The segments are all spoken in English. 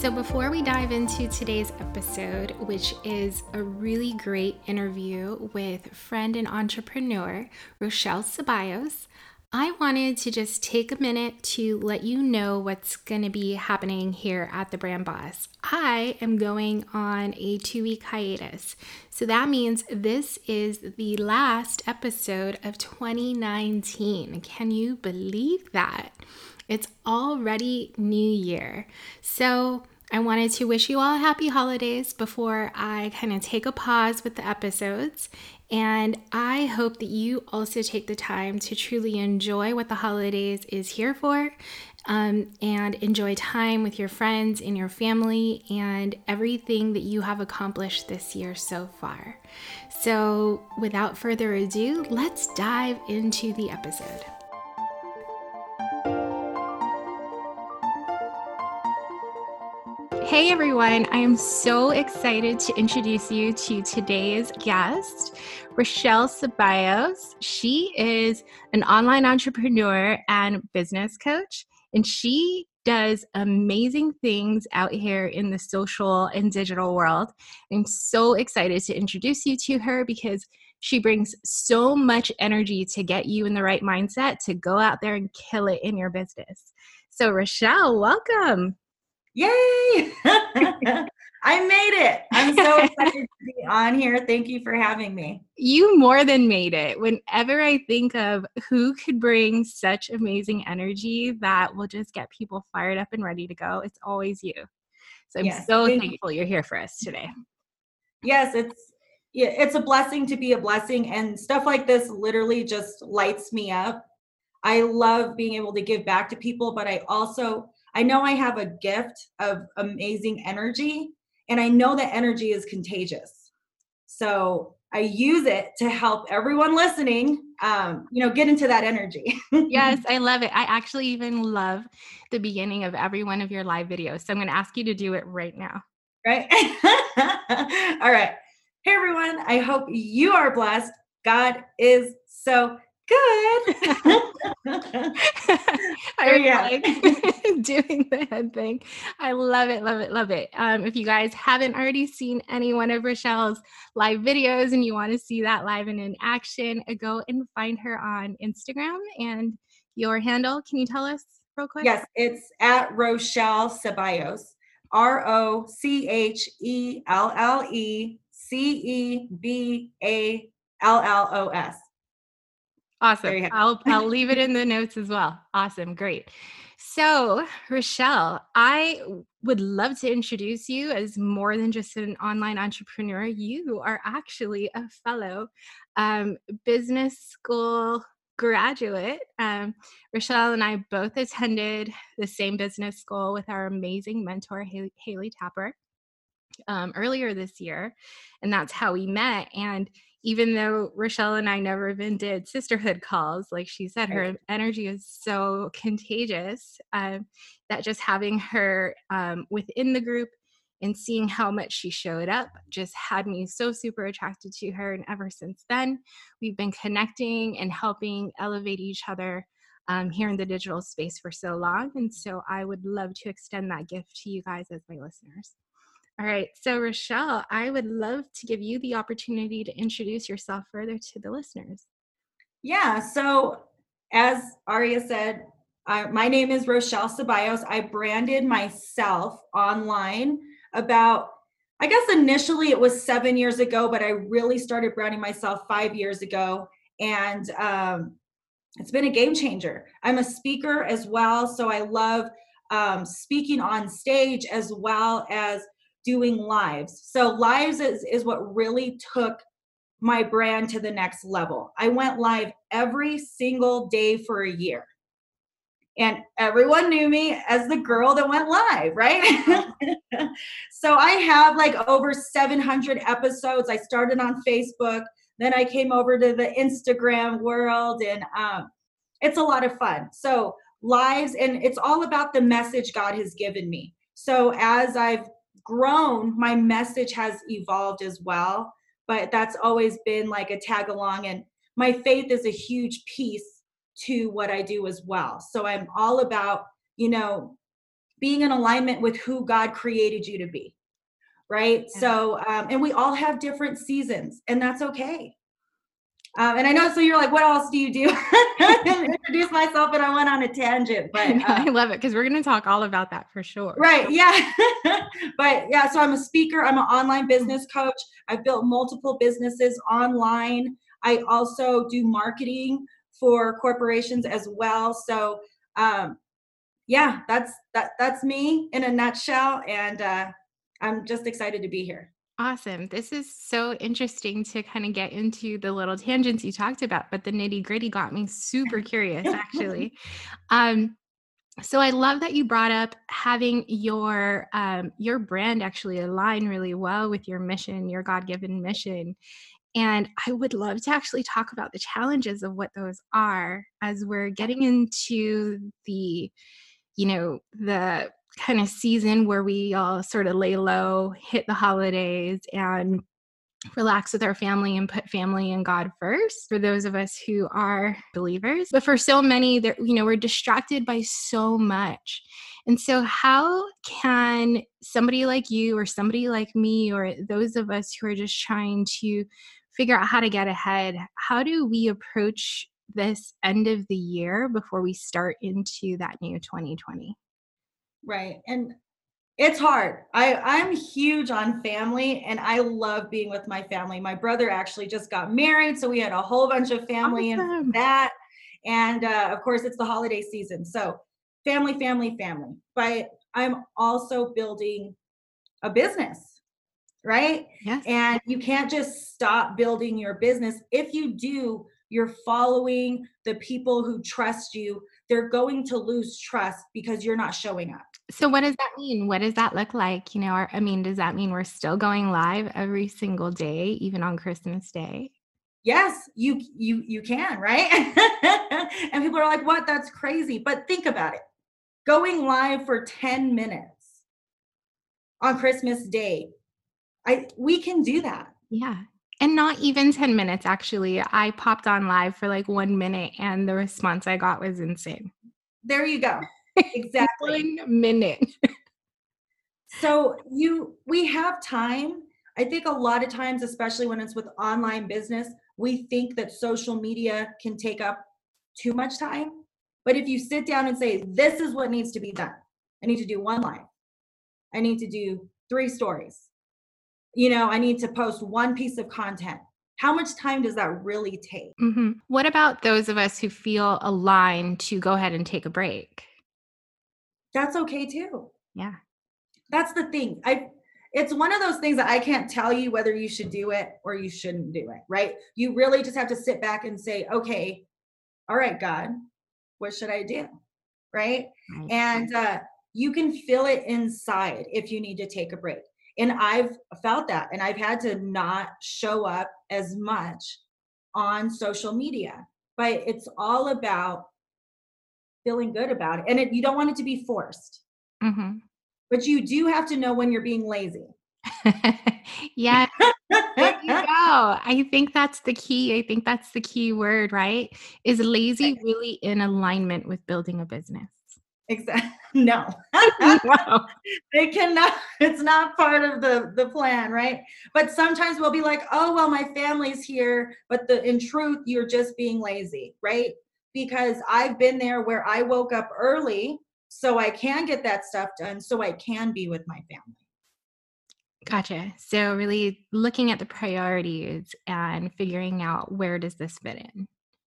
So, before we dive into today's episode, which is a really great interview with friend and entrepreneur Rochelle Ceballos, I wanted to just take a minute to let you know what's going to be happening here at the Brand Boss. I am going on a two week hiatus. So that means this is the last episode of 2019. Can you believe that? It's already New Year. So I wanted to wish you all happy holidays before I kind of take a pause with the episodes. And I hope that you also take the time to truly enjoy what the holidays is here for um, and enjoy time with your friends and your family and everything that you have accomplished this year so far. So, without further ado, let's dive into the episode. Hey everyone, I am so excited to introduce you to today's guest, Rochelle Ceballos. She is an online entrepreneur and business coach, and she does amazing things out here in the social and digital world. I'm so excited to introduce you to her because she brings so much energy to get you in the right mindset to go out there and kill it in your business. So, Rochelle, welcome. Yay! I made it. I'm so excited to be on here. Thank you for having me. You more than made it. Whenever I think of who could bring such amazing energy that will just get people fired up and ready to go, it's always you. So I'm yes, so thankful you. you're here for us today. Yes, it's yeah, it's a blessing to be a blessing and stuff like this literally just lights me up. I love being able to give back to people, but I also I know I have a gift of amazing energy, and I know that energy is contagious. So I use it to help everyone listening, um, you know, get into that energy. yes, I love it. I actually even love the beginning of every one of your live videos. So I'm going to ask you to do it right now. Right. All right. Hey, everyone. I hope you are blessed. God is so good. I like doing the head thing. I love it, love it, love it. Um, if you guys haven't already seen any one of Rochelle's live videos and you want to see that live and in action, uh, go and find her on Instagram and your handle. Can you tell us real quick? Yes, it's at Rochelle Ceballos. R O C H E L L E C E B A L L O S. Awesome. I'll I'll leave it in the notes as well. Awesome. Great. So, Rochelle, I would love to introduce you as more than just an online entrepreneur. You are actually a fellow um, business school graduate. Um, Rochelle and I both attended the same business school with our amazing mentor, Haley, Haley Tapper, um, earlier this year. And that's how we met. And even though Rochelle and I never even did sisterhood calls, like she said, her energy is so contagious um, that just having her um, within the group and seeing how much she showed up just had me so super attracted to her. And ever since then, we've been connecting and helping elevate each other um, here in the digital space for so long. And so I would love to extend that gift to you guys as my listeners. All right. So, Rochelle, I would love to give you the opportunity to introduce yourself further to the listeners. Yeah. So, as Aria said, I, my name is Rochelle Ceballos. I branded myself online about I guess initially it was seven years ago, but I really started branding myself five years ago. And um, it's been a game changer. I'm a speaker as well. So I love um, speaking on stage as well as doing lives. So lives is, is what really took my brand to the next level. I went live every single day for a year. And everyone knew me as the girl that went live, right? so I have like over 700 episodes. I started on Facebook, then I came over to the Instagram world, and um, it's a lot of fun. So, lives, and it's all about the message God has given me. So, as I've grown, my message has evolved as well but that's always been like a tag along and my faith is a huge piece to what I do as well. So I'm all about, you know, being in alignment with who God created you to be. Right. Yeah. So, um, and we all have different seasons, and that's okay. Um, and I know, so you're like, what else do you do? Introduce myself, and I went on a tangent. But uh, I love it because we're going to talk all about that for sure. Right? Yeah. but yeah, so I'm a speaker. I'm an online business coach. I've built multiple businesses online. I also do marketing for corporations as well. So um, yeah, that's that. That's me in a nutshell, and uh, I'm just excited to be here. Awesome. This is so interesting to kind of get into the little tangents you talked about, but the nitty gritty got me super curious actually. um, so I love that you brought up having your um, your brand actually align really well with your mission, your God given mission. And I would love to actually talk about the challenges of what those are as we're getting into the, you know, the kind of season where we all sort of lay low, hit the holidays, and relax with our family and put family and God first for those of us who are believers. But for so many, that you know, we're distracted by so much. And so, how can somebody like you, or somebody like me, or those of us who are just trying to figure out how to get ahead, how do we approach this end of the year before we start into that new 2020? Right. And it's hard. I I'm huge on family and I love being with my family. My brother actually just got married, so we had a whole bunch of family awesome. and that. And uh, of course, it's the holiday season, so family, family, family. But I'm also building a business, right? Yes. And you can't just stop building your business. If you do, you're following the people who trust you. They're going to lose trust because you're not showing up. So what does that mean? What does that look like? You know, or, I mean, does that mean we're still going live every single day, even on Christmas Day? Yes, you you you can, right? and people are like, "What? That's crazy." But think about it. Going live for 10 minutes on Christmas Day. I we can do that. Yeah. And not even 10 minutes actually. I popped on live for like 1 minute and the response I got was insane. There you go exactly. One minute. So you we have time. I think a lot of times especially when it's with online business we think that social media can take up too much time. But if you sit down and say this is what needs to be done. I need to do one live i need to do three stories. You know i need to post one piece of content. How much time does that really take? Mm-hmm. what about those of us who feel aligned to go ahead and take a break that's okay too. Yeah. That's the thing. I it's one of those things that I can't tell you whether you should do it or you shouldn't do it, right? You really just have to sit back and say, okay, all right, God, what should I do? Right. right. And uh, you can feel it inside if you need to take a break. And I've felt that, and I've had to not show up as much on social media. But it's all about feeling good about it. And it, you don't want it to be forced. Mm-hmm. But you do have to know when you're being lazy. yeah. there you go. I think that's the key. I think that's the key word, right? Is lazy really in alignment with building a business? Exactly. No. wow. They cannot, it's not part of the the plan, right? But sometimes we'll be like, oh well, my family's here, but the in truth, you're just being lazy, right? Because I've been there where I woke up early so I can get that stuff done so I can be with my family. Gotcha. So really looking at the priorities and figuring out where does this fit in.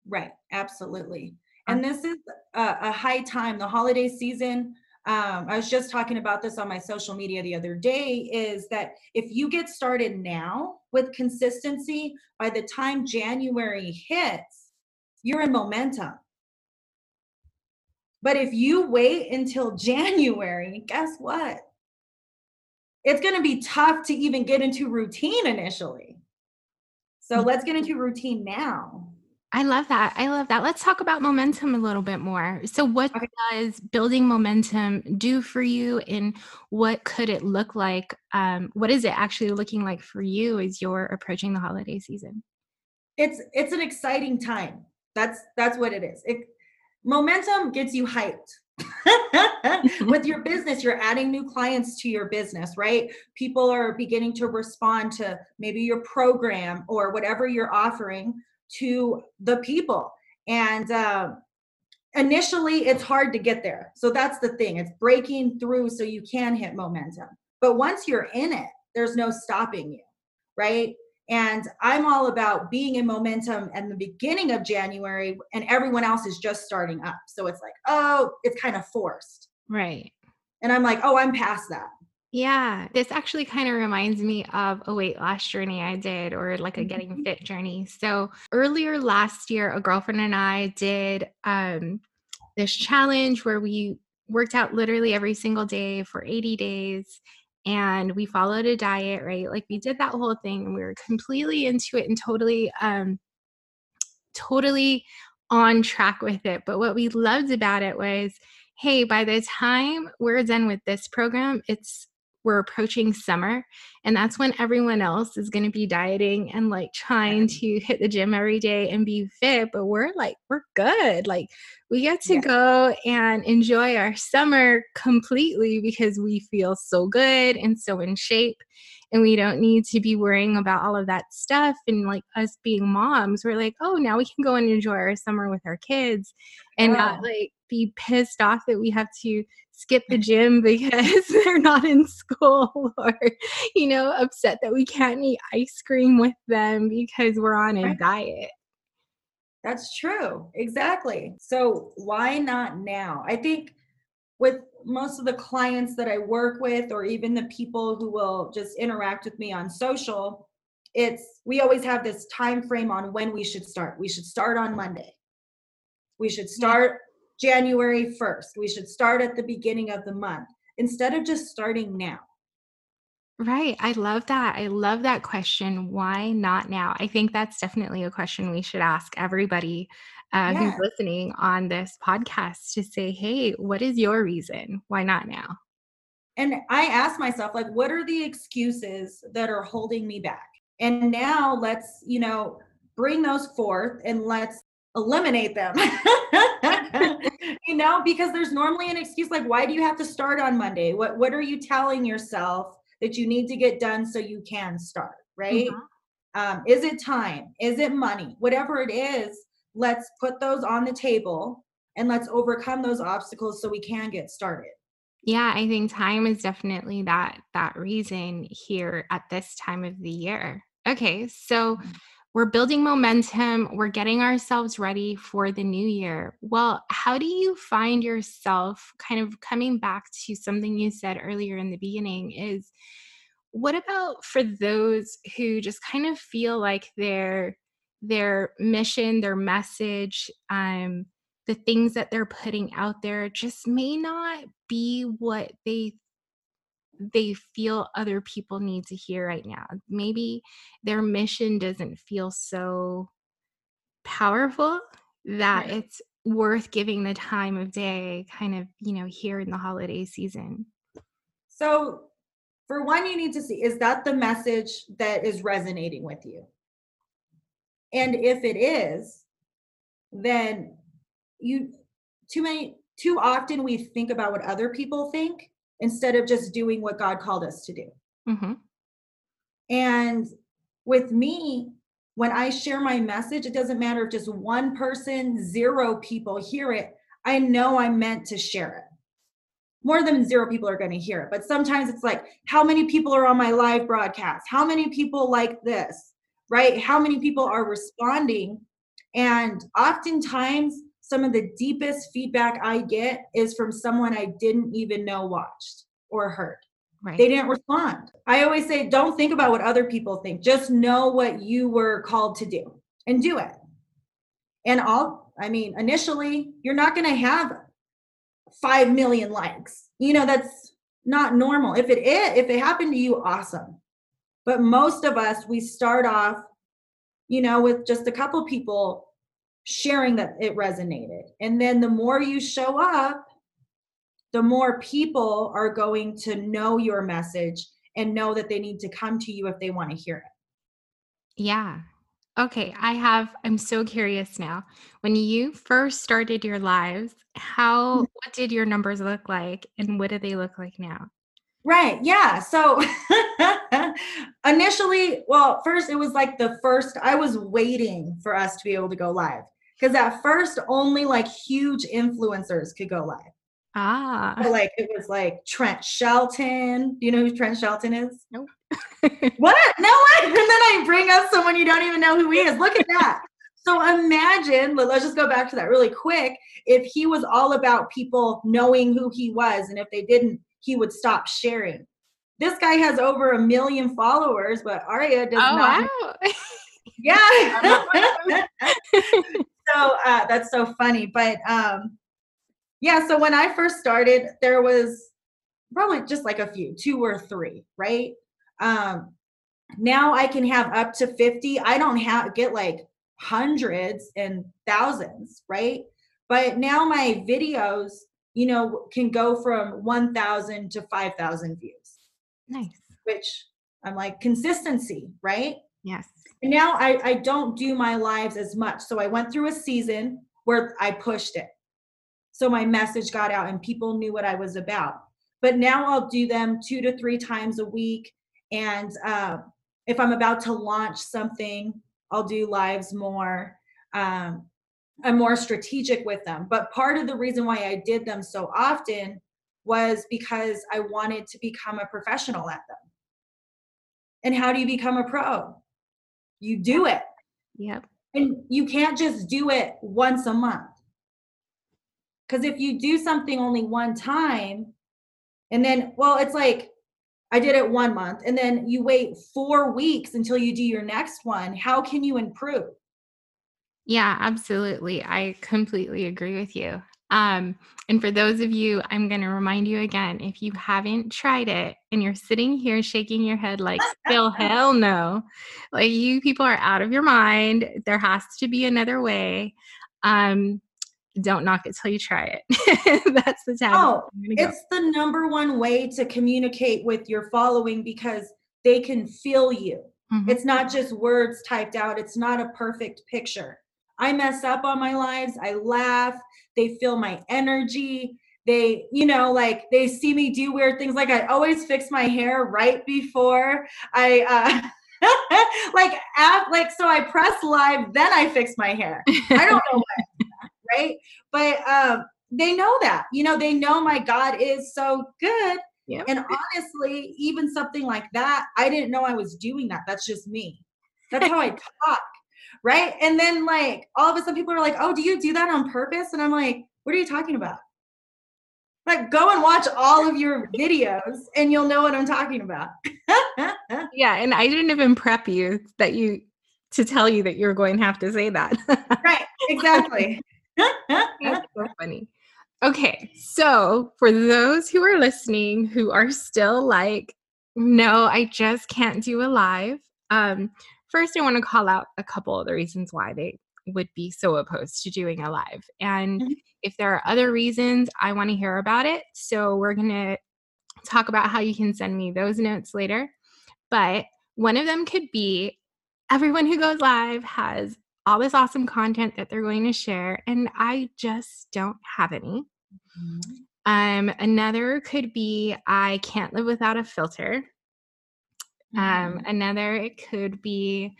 Right. Absolutely. And this is a, a high time, the holiday season. Um, I was just talking about this on my social media the other day is that if you get started now with consistency, by the time January hits, you're in momentum. But if you wait until January, guess what? It's going to be tough to even get into routine initially. So let's get into routine now. I love that. I love that. Let's talk about momentum a little bit more. So, what okay. does building momentum do for you, and what could it look like? Um, what is it actually looking like for you as you're approaching the holiday season? It's it's an exciting time. That's that's what it is. It, momentum gets you hyped. with your business you're adding new clients to your business right people are beginning to respond to maybe your program or whatever you're offering to the people. And uh, initially, it's hard to get there. So that's the thing. It's breaking through so you can hit momentum. But once you're in it, there's no stopping you, right? And I'm all about being in momentum at the beginning of January, and everyone else is just starting up. So it's like, oh, it's kind of forced. Right. And I'm like, oh, I'm past that. Yeah, this actually kind of reminds me of a weight loss journey I did or like a getting mm-hmm. fit journey. So, earlier last year, a girlfriend and I did um, this challenge where we worked out literally every single day for 80 days and we followed a diet, right? Like we did that whole thing and we were completely into it and totally um totally on track with it. But what we loved about it was hey, by the time we're done with this program, it's we're approaching summer and that's when everyone else is going to be dieting and like trying to hit the gym every day and be fit but we're like we're good like we get to yeah. go and enjoy our summer completely because we feel so good and so in shape and we don't need to be worrying about all of that stuff and like us being moms we're like oh now we can go and enjoy our summer with our kids and not like be pissed off that we have to skip the gym because they're not in school or you know upset that we can't eat ice cream with them because we're on a diet. That's true. Exactly. So why not now? I think with most of the clients that i work with or even the people who will just interact with me on social it's we always have this time frame on when we should start. We should start on monday. We should start January 1st. We should start at the beginning of the month instead of just starting now. Right. I love that. I love that question. Why not now? I think that's definitely a question we should ask everybody uh, yeah. who's listening on this podcast to say, hey, what is your reason? Why not now? And I ask myself, like, what are the excuses that are holding me back? And now let's, you know, bring those forth and let's eliminate them. you know, because there's normally an excuse like, why do you have to start on Monday? What what are you telling yourself that you need to get done so you can start? Right? Mm-hmm. Um, is it time? Is it money? Whatever it is, let's put those on the table and let's overcome those obstacles so we can get started. Yeah, I think time is definitely that that reason here at this time of the year. Okay, so mm-hmm we're building momentum, we're getting ourselves ready for the new year. Well, how do you find yourself kind of coming back to something you said earlier in the beginning is what about for those who just kind of feel like their their mission, their message, um the things that they're putting out there just may not be what they they feel other people need to hear right now. Maybe their mission doesn't feel so powerful that right. it's worth giving the time of day kind of, you know, here in the holiday season. So, for one, you need to see is that the message that is resonating with you? And if it is, then you too many too often we think about what other people think instead of just doing what God called us to do. Mm-hmm. And with me, when I share my message, it doesn't matter if just one person, zero people hear it. I know I'm meant to share it. more than zero people are going to hear it. But sometimes it's like, how many people are on my live broadcast? How many people like this? Right? How many people are responding? And oftentimes, some of the deepest feedback I get is from someone I didn't even know watched or heard. Right. They didn't respond. I always say, don't think about what other people think. Just know what you were called to do and do it. And all, I mean, initially, you're not going to have 5 million likes. You know, that's not normal. If it is, if it happened to you, awesome. But most of us, we start off, you know, with just a couple people sharing that it resonated. And then the more you show up, the more people are going to know your message and know that they need to come to you if they want to hear it. Yeah. Okay, I have I'm so curious now. When you first started your lives, how mm-hmm. what did your numbers look like and what do they look like now? Right. Yeah. So initially, well, first it was like the first I was waiting for us to be able to go live because at first only like huge influencers could go live. Ah. So like it was like Trent Shelton. Do you know who Trent Shelton is? Nope. what? No way. And then I bring up someone you don't even know who he is. Look at that. So imagine, let's just go back to that really quick. If he was all about people knowing who he was, and if they didn't, he would stop sharing. This guy has over a million followers, but Aria does oh, not. Wow. Yeah. so uh, that's so funny. But um, yeah, so when I first started, there was probably just like a few, two or three, right? Um, now I can have up to 50. I don't have get like hundreds and thousands, right? But now my videos, you know, can go from 1,000 to 5,000 views. Nice. Which I'm like consistency, right? Yes. And now I, I don't do my lives as much. So I went through a season where I pushed it. So my message got out and people knew what I was about. But now I'll do them two to three times a week. And uh, if I'm about to launch something, I'll do lives more. Um, I'm more strategic with them. But part of the reason why I did them so often was because I wanted to become a professional at them. And how do you become a pro? You do it. Yep. And you can't just do it once a month. Because if you do something only one time, and then, well, it's like I did it one month, and then you wait four weeks until you do your next one. How can you improve? Yeah, absolutely. I completely agree with you. Um, and for those of you, I'm going to remind you again if you haven't tried it and you're sitting here shaking your head like, still hell no, like you people are out of your mind. There has to be another way. Um, don't knock it till you try it. That's the tag. Oh, it's the number one way to communicate with your following because they can feel you. Mm-hmm. It's not just words typed out, it's not a perfect picture. I mess up on my lives, I laugh, they feel my energy. They, you know, like they see me do weird things. Like I always fix my hair right before I uh like app like so I press live, then I fix my hair. I don't know why right? But um, they know that, you know, they know my God is so good. Yep. And honestly, even something like that, I didn't know I was doing that. That's just me. That's how I talk. Right. And then, like, all of a sudden, people are like, oh, do you do that on purpose? And I'm like, what are you talking about? Like, go and watch all of your videos and you'll know what I'm talking about. yeah. And I didn't even prep you that you to tell you that you're going to have to say that. right. Exactly. That's so funny. Okay, so for those who are listening who are still like, no, I just can't do a live. Um, first, I want to call out a couple of the reasons why they would be so opposed to doing a live. And mm-hmm. if there are other reasons, I want to hear about it. So we're going to talk about how you can send me those notes later. But one of them could be everyone who goes live has all this awesome content that they're going to share, and I just don't have any. Mm-hmm. Um, another could be I can't live without a filter. Um, mm-hmm. Um, another it could be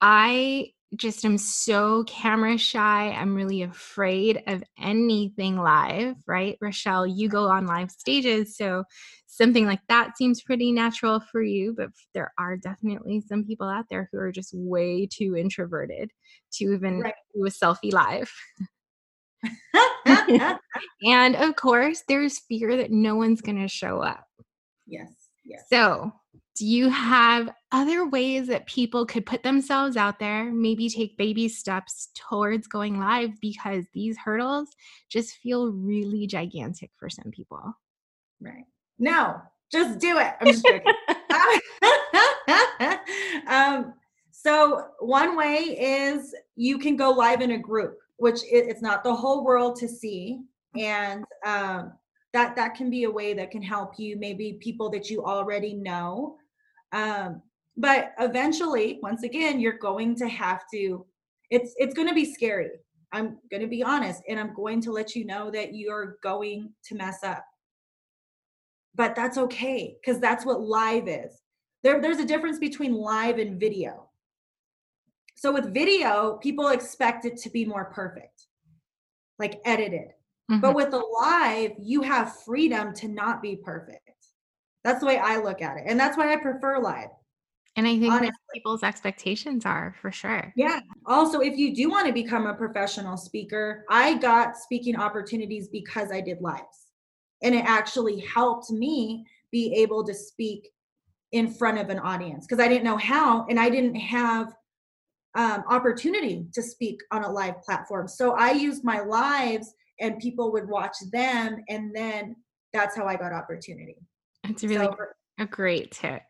I just am so camera shy. I'm really afraid of anything live, right? Rochelle, you go on live stages. So something like that seems pretty natural for you. But there are definitely some people out there who are just way too introverted to even right. do a selfie live. and of course, there's fear that no one's going to show up. Yes. Yes. So do you have other ways that people could put themselves out there, maybe take baby steps towards going live because these hurdles just feel really gigantic for some people? Right. No, just do it. I'm just joking. um, so, one way is you can go live in a group, which it's not the whole world to see. And um, that that can be a way that can help you maybe people that you already know um, but eventually, once again, you're going to have to, it's it's going to be scary. I'm going to be honest, and I'm going to let you know that you're going to mess up. But that's okay, because that's what live is. There, there's a difference between live and video. So with video, people expect it to be more perfect, like edited. Mm-hmm. But with the live, you have freedom to not be perfect. That's the way I look at it. And that's why I prefer live. And I think people's expectations are for sure. Yeah. Also, if you do want to become a professional speaker, I got speaking opportunities because I did lives. And it actually helped me be able to speak in front of an audience because I didn't know how and I didn't have um, opportunity to speak on a live platform. So I used my lives and people would watch them. And then that's how I got opportunity. It's really so, a great tip.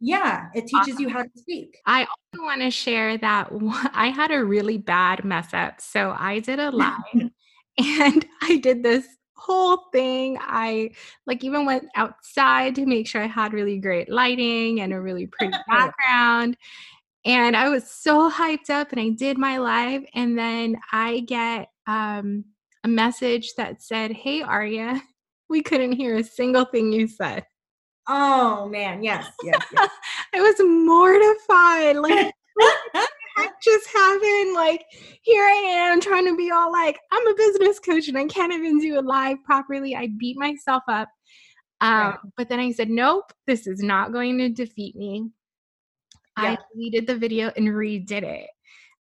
Yeah, it teaches you how to speak. I also want to share that I had a really bad mess up. So I did a live and I did this whole thing. I like even went outside to make sure I had really great lighting and a really pretty background. And I was so hyped up and I did my live and then I get um a message that said, "Hey Aria, we couldn't hear a single thing you said. Oh man, yes, yes, yes. I was mortified. Like what just happened? Like here I am trying to be all like, I'm a business coach and I can't even do it live properly. I beat myself up. Um, right. but then I said, Nope, this is not going to defeat me. Yeah. I deleted the video and redid it.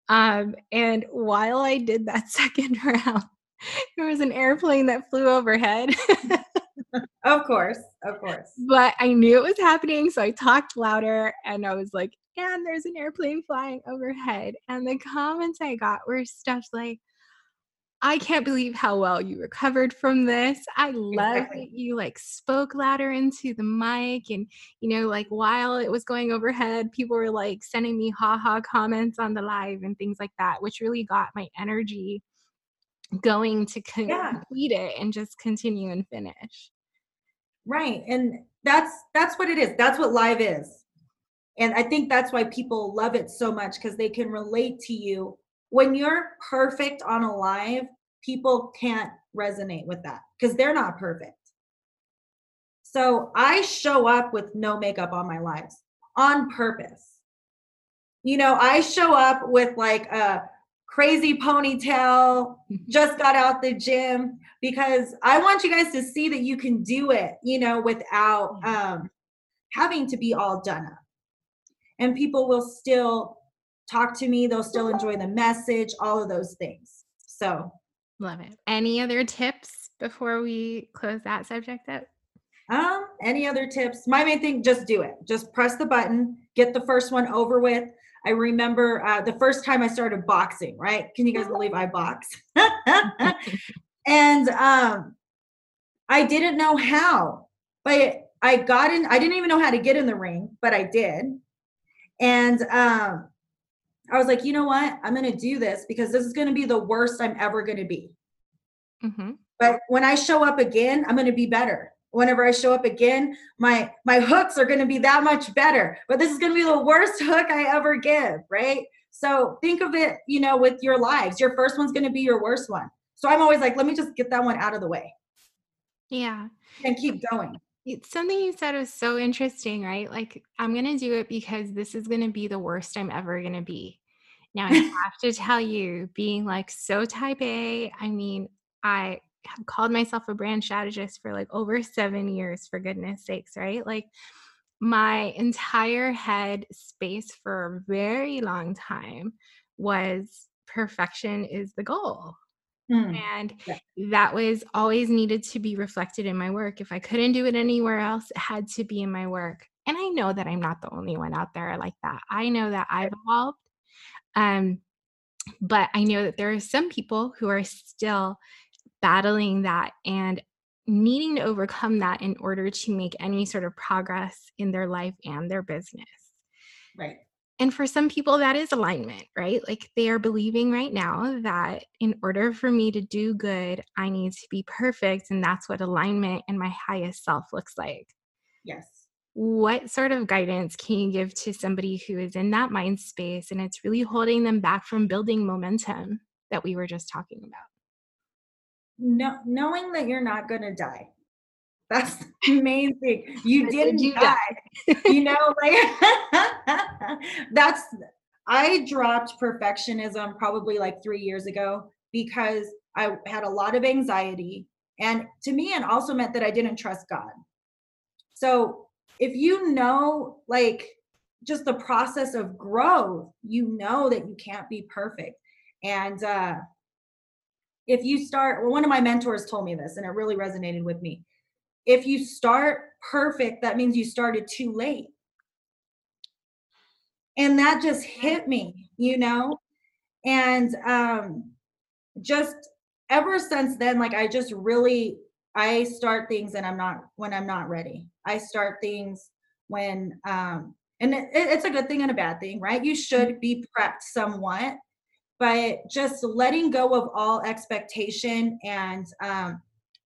Um, and while I did that second round, there was an airplane that flew overhead. of course, of course. But I knew it was happening, so I talked louder and I was like, and there's an airplane flying overhead. And the comments I got were stuff like, I can't believe how well you recovered from this. I love exactly. that you like spoke louder into the mic and you know like while it was going overhead people were like sending me haha comments on the live and things like that which really got my energy going to yeah. complete it and just continue and finish. Right. And that's that's what it is. That's what live is. And I think that's why people love it so much because they can relate to you. When you're perfect on a live, people can't resonate with that because they're not perfect. So I show up with no makeup on my lives on purpose. You know, I show up with like a crazy ponytail, just got out the gym because I want you guys to see that you can do it, you know, without um, having to be all done up. And people will still talk to me, they'll still enjoy the message, all of those things. So, love it. Any other tips before we close that subject up? Um, any other tips? My main thing, just do it. Just press the button, get the first one over with. I remember uh, the first time I started boxing, right? Can you guys believe I box? and um, I didn't know how, but I got in, I didn't even know how to get in the ring, but I did. And um, I was like, you know what? I'm going to do this because this is going to be the worst I'm ever going to be. Mm-hmm. But when I show up again, I'm going to be better whenever I show up again, my my hooks are going to be that much better. But this is going to be the worst hook I ever give, right? So think of it, you know, with your lives. Your first one's going to be your worst one. So I'm always like, let me just get that one out of the way. Yeah. And keep going. It's something you said was so interesting, right? Like, I'm going to do it because this is going to be the worst I'm ever going to be. Now, I have to tell you, being like so type A, I mean, I have called myself a brand strategist for like over seven years, for goodness sakes, right? Like, my entire head space for a very long time was perfection is the goal. Mm, and yeah. that was always needed to be reflected in my work. If I couldn't do it anywhere else, it had to be in my work. And I know that I'm not the only one out there like that. I know that I've evolved. Um, but I know that there are some people who are still battling that and needing to overcome that in order to make any sort of progress in their life and their business. Right. And for some people, that is alignment, right? Like they are believing right now that in order for me to do good, I need to be perfect. And that's what alignment and my highest self looks like. Yes. What sort of guidance can you give to somebody who is in that mind space and it's really holding them back from building momentum that we were just talking about? No, knowing that you're not going to die. That's the main thing. You didn't you die. you know, like that's I dropped perfectionism probably like three years ago because I had a lot of anxiety. And to me, it also meant that I didn't trust God. So if you know, like, just the process of growth, you know that you can't be perfect. And uh, if you start well, one of my mentors told me this and it really resonated with me. If you start perfect that means you started too late. And that just hit me you know? And um just ever since then like i just really i start things and i'm not when i'm not ready. I start things when um and it, it's a good thing and a bad thing right? You should be prepped somewhat but just letting go of all expectation and um,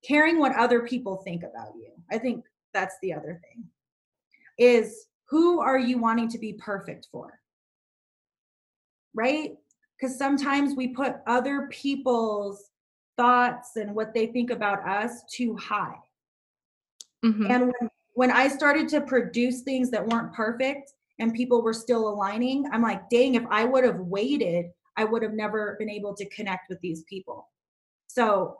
caring what other people think about you. I think that's the other thing is who are you wanting to be perfect for? Right? Because sometimes we put other people's thoughts and what they think about us too high. Mm-hmm. And when, when I started to produce things that weren't perfect and people were still aligning, I'm like, dang, if I would have waited I would have never been able to connect with these people. So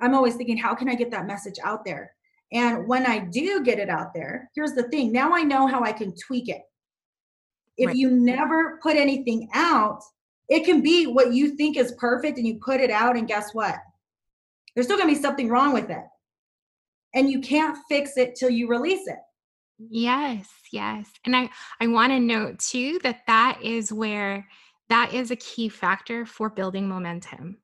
I'm always thinking, how can I get that message out there? And when I do get it out there, here's the thing now I know how I can tweak it. If right. you never put anything out, it can be what you think is perfect and you put it out, and guess what? There's still gonna be something wrong with it. And you can't fix it till you release it. Yes, yes. And I I want to note too that that is where that is a key factor for building momentum.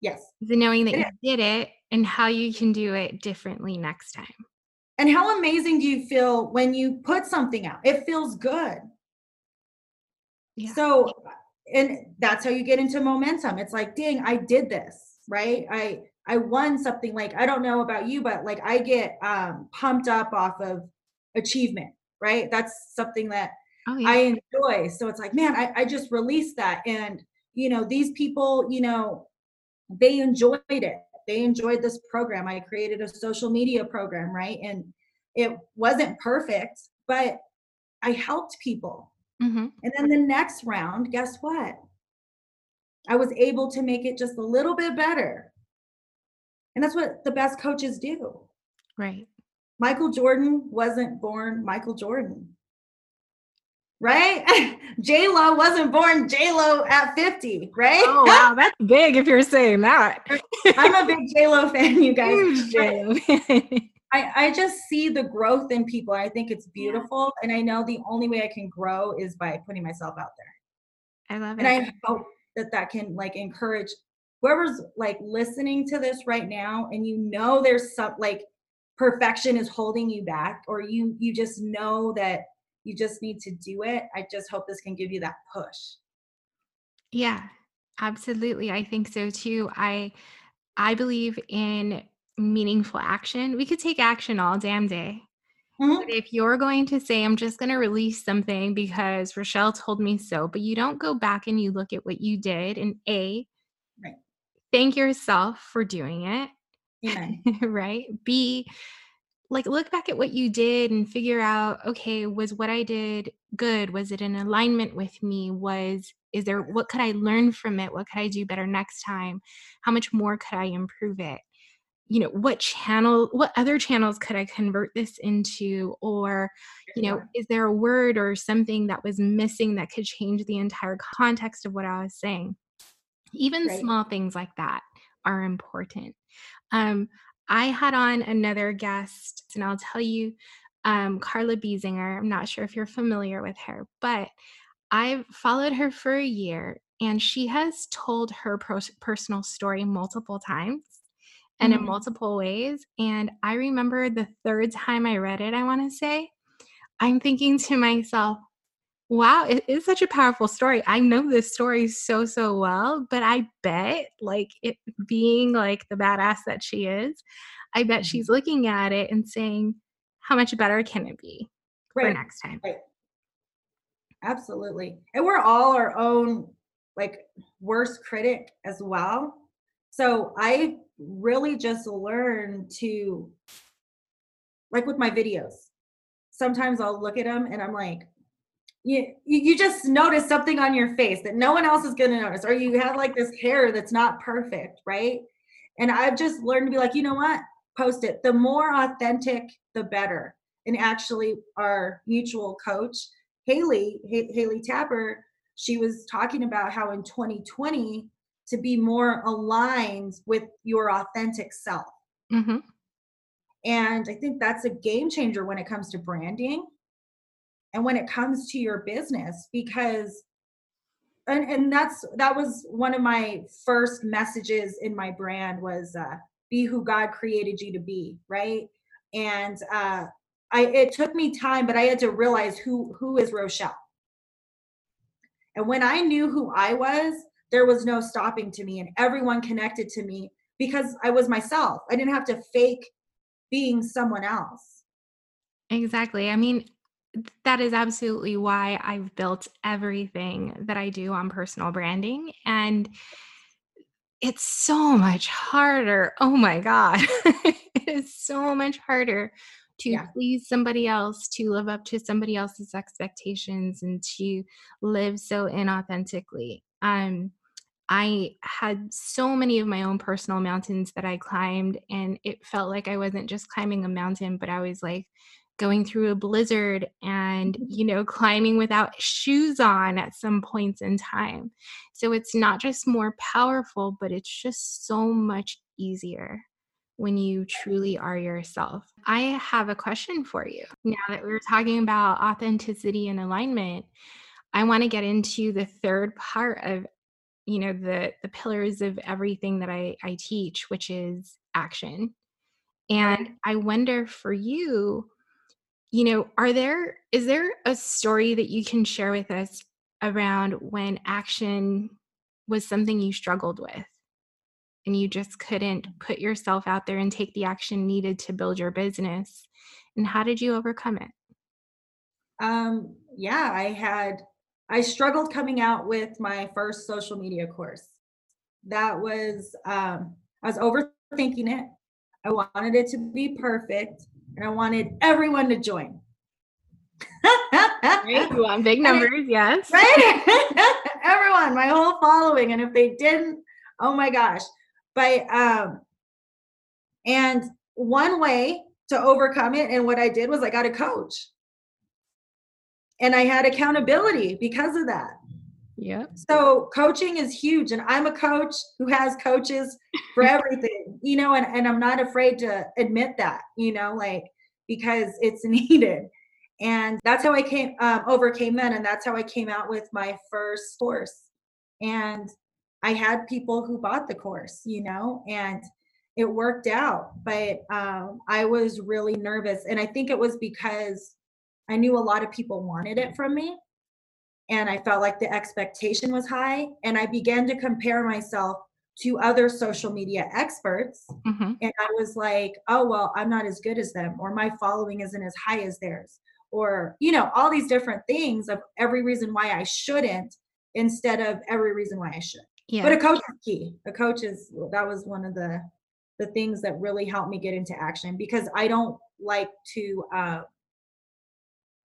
Yes. The knowing that you did it and how you can do it differently next time. And how amazing do you feel when you put something out? It feels good. Yeah. So, and that's how you get into momentum. It's like, dang, I did this, right? I I won something like I don't know about you, but like I get um pumped up off of achievement, right? That's something that oh, yeah. I enjoy. So it's like, man, I, I just released that. And, you know, these people, you know, they enjoyed it. They enjoyed this program. I created a social media program, right? And it wasn't perfect, but I helped people. Mm-hmm. And then the next round, guess what? I was able to make it just a little bit better. And that's what the best coaches do. Right. Michael Jordan wasn't born Michael Jordan right? J Lo wasn't born J Lo at 50, right? Oh wow, that's big if you're saying that. I'm a big J Lo fan, you guys. J-Lo I, I just see the growth in people. I think it's beautiful. And I know the only way I can grow is by putting myself out there. I love it. And I hope that that can like encourage whoever's like listening to this right now and you know there's some like perfection is holding you back or you you just know that you just need to do it. I just hope this can give you that push. Yeah, absolutely. I think so too. I I believe in meaningful action. We could take action all damn day. Mm-hmm. But if you're going to say, I'm just going to release something because Rochelle told me so, but you don't go back and you look at what you did and A, right. thank yourself for doing it. Yeah. right. B, like look back at what you did and figure out okay was what i did good? Was it in alignment with me? Was is there what could i learn from it? What could i do better next time? How much more could i improve it? You know what channel what other channels could i convert this into? Or you know is there a word or something that was missing that could change the entire context of what i was saying? Even right. small things like that are important. Um, i had on another guest and i'll tell you um, carla biesinger i'm not sure if you're familiar with her but i've followed her for a year and she has told her pro- personal story multiple times and mm-hmm. in multiple ways. And I remember the third time I read it, I want to say, I'm thinking to myself, wow, it is such a powerful story. I know this story so, so well, but I bet, like, it being like the badass that she is, I bet mm-hmm. she's looking at it and saying, how much better can it be right. for next time? Right. Absolutely. And we're all our own, like, worst critic as well. So I really just learned to like with my videos sometimes i'll look at them and i'm like you, you just notice something on your face that no one else is going to notice or you have like this hair that's not perfect right? And i've just learned to be like you know what? Post it. The more authentic the better. And actually our mutual coach haley H- haley tapper she was talking about how in 2020 to be more aligned with your authentic self. Mm-hmm. And I think that's a game changer when it comes to branding and when it comes to your business because and, and that's that was one of my first messages in my brand was uh, be who God created you to be, right? And uh, I it took me time, but I had to realize who who is Rochelle. And when I knew who I was, there was no stopping to me and everyone connected to me because I was myself. I didn't have to fake being someone else. Exactly. I mean, that is absolutely why I've built everything that I do on personal branding. And it's so much harder. Oh my God. it is so much harder to yeah. please somebody else, to live up to somebody else's expectations, and to live so inauthentically. Um, I had so many of my own personal mountains that I climbed, and it felt like I wasn't just climbing a mountain, but I was like going through a blizzard and, mm-hmm. you know, climbing without shoes on at some points in time. So it's not just more powerful, but it's just so much easier when you truly are yourself. I have a question for you. Now that we were talking about authenticity and alignment, I want to get into the third part of you know the the pillars of everything that I, I teach which is action and i wonder for you you know are there is there a story that you can share with us around when action was something you struggled with and you just couldn't put yourself out there and take the action needed to build your business and how did you overcome it um yeah i had I struggled coming out with my first social media course. That was, um, I was overthinking it. I wanted it to be perfect and I wanted everyone to join. right, you want big numbers, yes. Right? everyone, my whole following. And if they didn't, oh my gosh. But, um, and one way to overcome it and what I did was I got a coach and I had accountability because of that. Yeah. So coaching is huge. And I'm a coach who has coaches for everything, you know, and, and I'm not afraid to admit that, you know, like because it's needed. And that's how I came um, overcame that. And that's how I came out with my first course. And I had people who bought the course, you know, and it worked out. But um, I was really nervous. And I think it was because I knew a lot of people wanted it from me. And I felt like the expectation was high. And I began to compare myself to other social media experts. Mm-hmm. And I was like, oh, well, I'm not as good as them, or my following isn't as high as theirs, or, you know, all these different things of every reason why I shouldn't instead of every reason why I should. Yeah. But a coach is key. A coach is, that was one of the, the things that really helped me get into action because I don't like to uh,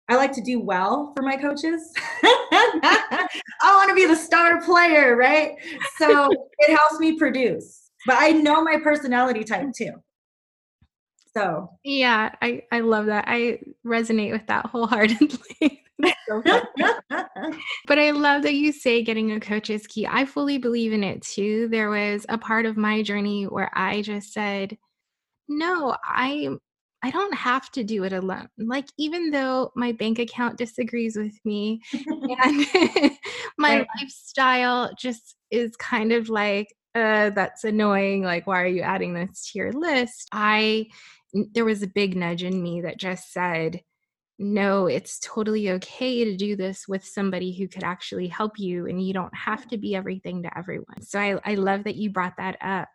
I like to do well for my coaches. I want to be the star player, right? So it helps me produce. But I know my personality type too. So yeah, I I love that. I resonate with that wholeheartedly. but I love that you say getting a coach is key. I fully believe in it too. There was a part of my journey where I just said, "No, I I don't have to do it alone. Like, even though my bank account disagrees with me and my right. lifestyle just is kind of like, uh, that's annoying. Like, why are you adding this to your list? I, there was a big nudge in me that just said, no, it's totally okay to do this with somebody who could actually help you, and you don't have to be everything to everyone. So I, I love that you brought that up.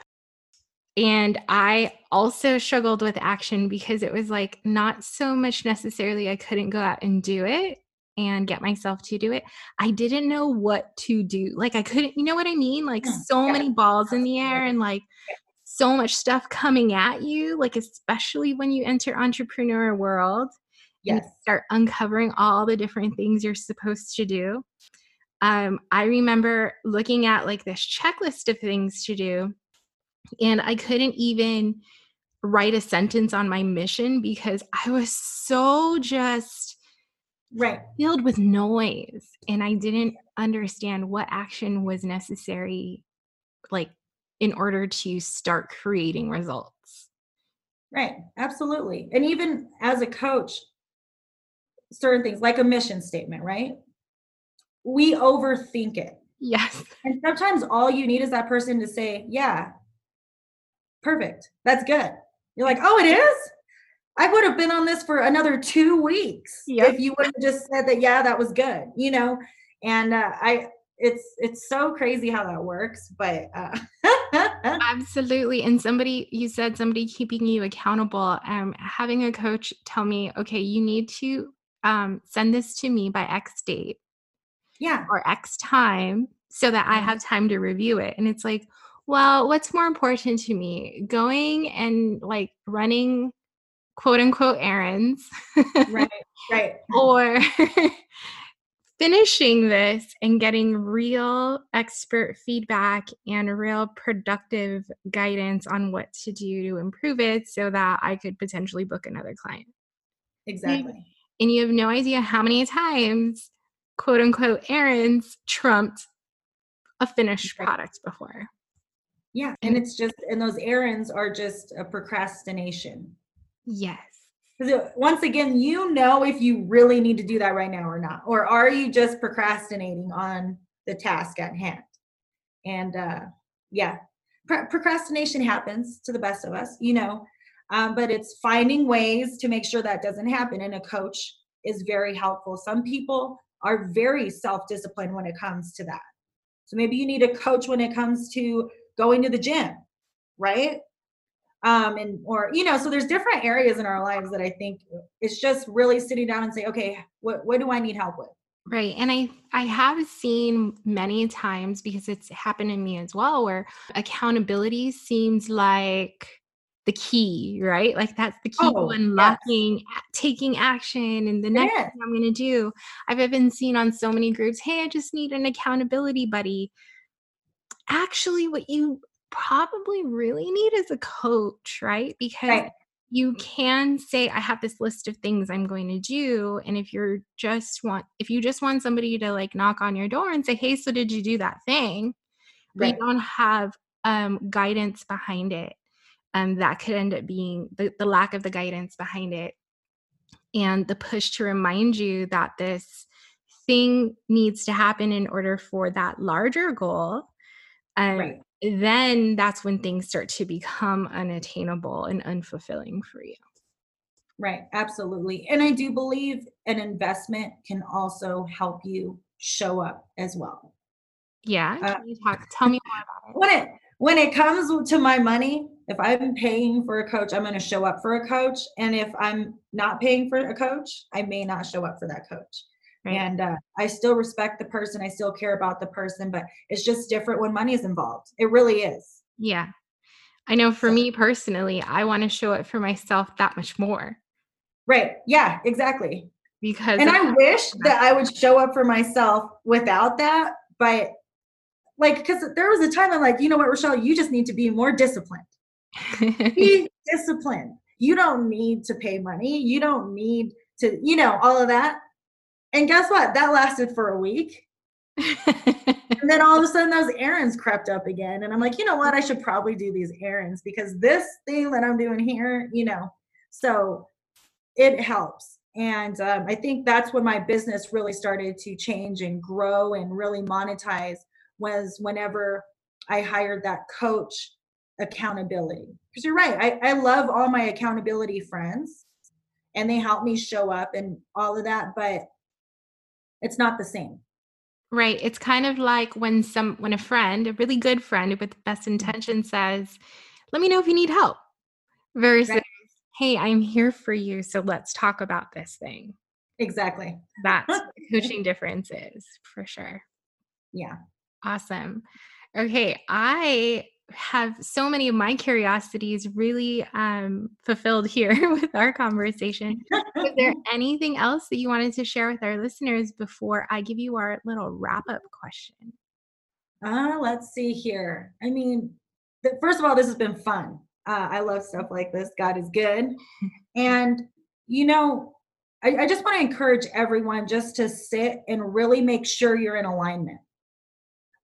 And I also struggled with action because it was like not so much necessarily I couldn't go out and do it and get myself to do it. I didn't know what to do. Like I couldn't, you know what I mean? Like hmm, so many balls in the air and like so much stuff coming at you, like especially when you enter entrepreneur world. Yes. start uncovering all the different things you're supposed to do. Um, I remember looking at like this checklist of things to do and I couldn't even write a sentence on my mission because I was so just right filled with noise and I didn't understand what action was necessary like in order to start creating results. Right, absolutely. And even as a coach certain things like a mission statement, right? We overthink it. Yes. And sometimes all you need is that person to say, "Yeah, perfect. That's good. You're like, oh, it is? I would have been on this for another two weeks yep. if you would have just said that, yeah, that was good, you know? And uh, I, it's it's so crazy how that works but uh absolutely and somebody you said somebody keeping you accountable um having a coach tell me okay you need to um send this to me by x date yeah or x time so that i mm-hmm. have time to review it and it's like well, what's more important to me? Going and like running quote unquote errands. right, right. or finishing this and getting real expert feedback and real productive guidance on what to do to improve it so that I could potentially book another client. Exactly. And you have no idea how many times quote unquote errands trumped a finished product before. Yeah. And it's just, and those errands are just a procrastination. Yes. Because once again, you know if you really need to do that right now or not. Or are you just procrastinating on the task at hand? And uh, yeah, Pro- procrastination happens to the best of us, you know, um, but it's finding ways to make sure that doesn't happen. And a coach is very helpful. Some people are very self disciplined when it comes to that. So maybe you need a coach when it comes to going to the gym, right? Um, and or you know, so there's different areas in our lives that I think it's just really sitting down and say, okay, what what do I need help with? Right. And I I have seen many times because it's happened to me as well where accountability seems like the key, right? Like that's the key oh, to unlocking yes. taking action and the next thing I'm gonna do. I've even seen on so many groups, hey, I just need an accountability buddy actually what you probably really need is a coach, right? Because right. you can say, I have this list of things I'm going to do. And if you're just want if you just want somebody to like knock on your door and say, Hey, so did you do that thing? Right. We don't have um guidance behind it. Um, that could end up being the, the lack of the guidance behind it and the push to remind you that this thing needs to happen in order for that larger goal and right. then that's when things start to become unattainable and unfulfilling for you. Right, absolutely. And I do believe an investment can also help you show up as well. Yeah. Uh, can you talk tell me more about it? When it when it comes to my money, if I'm paying for a coach, I'm going to show up for a coach. And if I'm not paying for a coach, I may not show up for that coach. Right. And uh, I still respect the person. I still care about the person, but it's just different when money is involved. It really is. Yeah. I know for so. me personally, I want to show it for myself that much more. Right. Yeah, exactly. because and I wish that I would show up for myself without that, but like because there was a time I'm like, you know what, Rochelle, you just need to be more disciplined. be disciplined. You don't need to pay money. You don't need to, you know, all of that. And guess what? That lasted for a week. and then all of a sudden those errands crept up again. And I'm like, you know what? I should probably do these errands because this thing that I'm doing here, you know, so it helps. And um, I think that's when my business really started to change and grow and really monetize was whenever I hired that coach accountability. Because you're right, I, I love all my accountability friends and they help me show up and all of that, but it's not the same. Right. It's kind of like when some when a friend, a really good friend with best mm-hmm. intention says, "Let me know if you need help." Versus, right. "Hey, I'm here for you, so let's talk about this thing." Exactly. That's coaching difference is for sure. Yeah. Awesome. Okay, I have so many of my curiosities really um, fulfilled here with our conversation. Is there anything else that you wanted to share with our listeners before I give you our little wrap up question? Uh, let's see here. I mean, the, first of all, this has been fun. Uh, I love stuff like this. God is good. and, you know, I, I just want to encourage everyone just to sit and really make sure you're in alignment.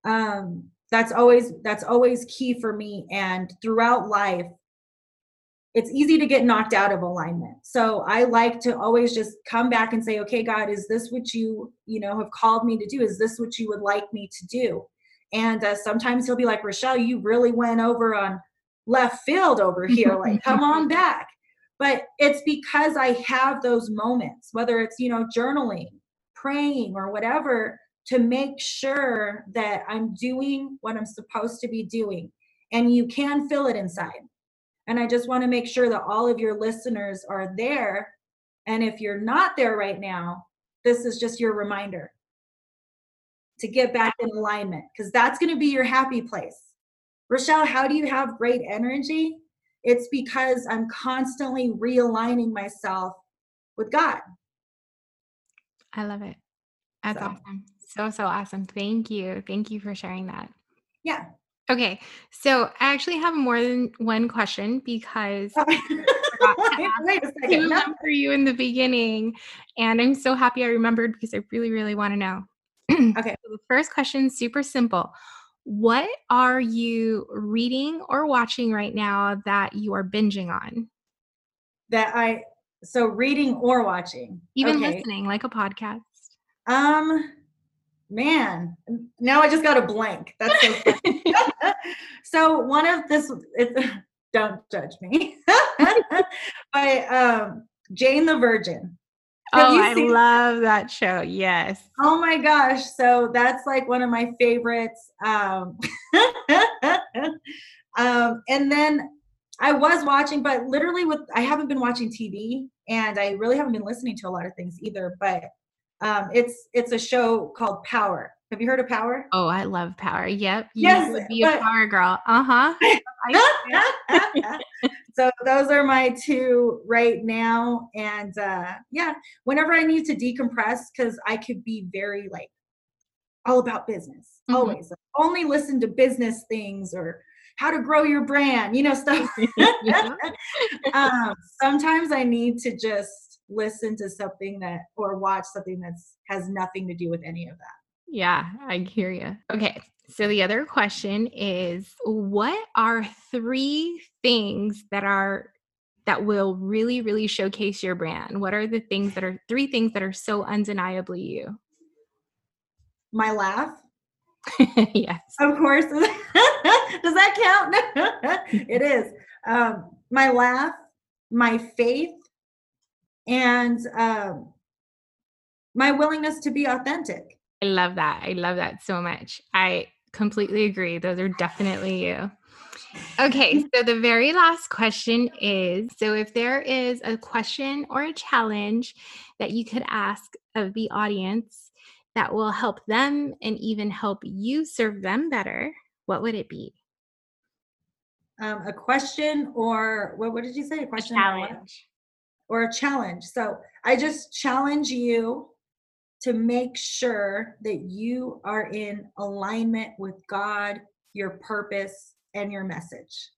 Um, that's always that's always key for me and throughout life it's easy to get knocked out of alignment. So i like to always just come back and say okay god is this what you you know have called me to do? Is this what you would like me to do? And uh, sometimes he'll be like rochelle you really went over on left field over here like come on back. But it's because i have those moments whether it's you know journaling praying or whatever to make sure that I'm doing what I'm supposed to be doing. And you can feel it inside. And I just want to make sure that all of your listeners are there. And if you're not there right now, this is just your reminder to get back in alignment because that's going to be your happy place. Rochelle, how do you have great energy? It's because I'm constantly realigning myself with God. I love it. That's so. awesome. So, so awesome. Thank you. Thank you for sharing that. Yeah. Okay. So I actually have more than one question because I Wait a second. No. for you in the beginning. And I'm so happy I remembered because I really, really want to know. okay. So the first question, super simple. What are you reading or watching right now that you are binging on? That I so reading or watching. Even okay. listening, like a podcast. Um man now i just got a blank. That's so so one of this it, don't judge me. But um jane the virgin. Have oh i love that show. Yes. Oh my gosh. So that's like one of my favorites. Um um and then i was watching but literally with i haven't been watching tv and i really haven't been listening to a lot of things either but um, it's it's a show called Power. Have you heard of Power? Oh, I love Power. Yep. You yes, would be but, a Power girl. Uh huh. so those are my two right now, and uh, yeah, whenever I need to decompress, because I could be very like all about business. Mm-hmm. Always only listen to business things or how to grow your brand, you know, stuff. um, sometimes I need to just listen to something that or watch something that's has nothing to do with any of that. Yeah, I hear you. Okay. So the other question is what are three things that are that will really really showcase your brand? What are the things that are three things that are so undeniably you? My laugh. yes. Of course. Does that count? it is. Um, my laugh, my faith, and um, my willingness to be authentic. I love that. I love that so much. I completely agree. Those are definitely you. Okay, so the very last question is so if there is a question or a challenge that you could ask of the audience that will help them and even help you serve them better, what would it be? Um, a question or what, what did you say? A question? A challenge or a challenge. So I just challenge you to make sure that you are in alignment with God, your purpose, and your message.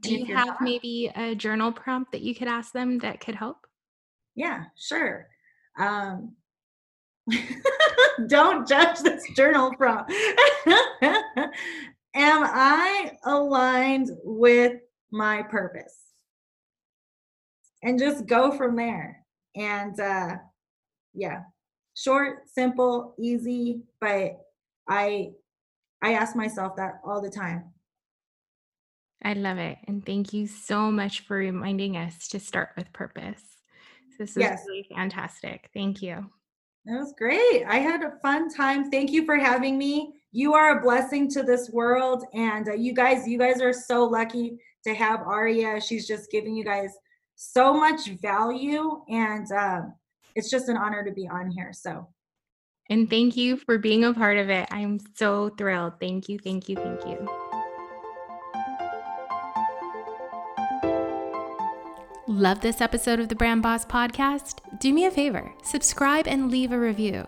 Do you have not, maybe a journal prompt that you could ask them that could help? Yeah, sure. Um, don't judge this journal prompt. Am I aligned with my purpose? And just go from there. And uh, yeah, short, simple, easy, but I I ask myself that all the time. I love it. And thank you so much for reminding us to start with purpose. This is yes. really fantastic. Thank you. That was great. I had a fun time. Thank you for having me. You are a blessing to this world and uh, you guys you guys are so lucky to have Aria. She's just giving you guys so much value and um, it's just an honor to be on here. So and thank you for being a part of it. I'm so thrilled. Thank you, thank you, thank you. Love this episode of the Brand Boss Podcast? Do me a favor, subscribe and leave a review.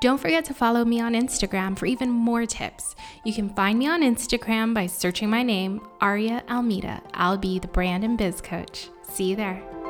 Don't forget to follow me on Instagram for even more tips. You can find me on Instagram by searching my name, Aria Almeida. I'll be the brand and biz coach. See you there.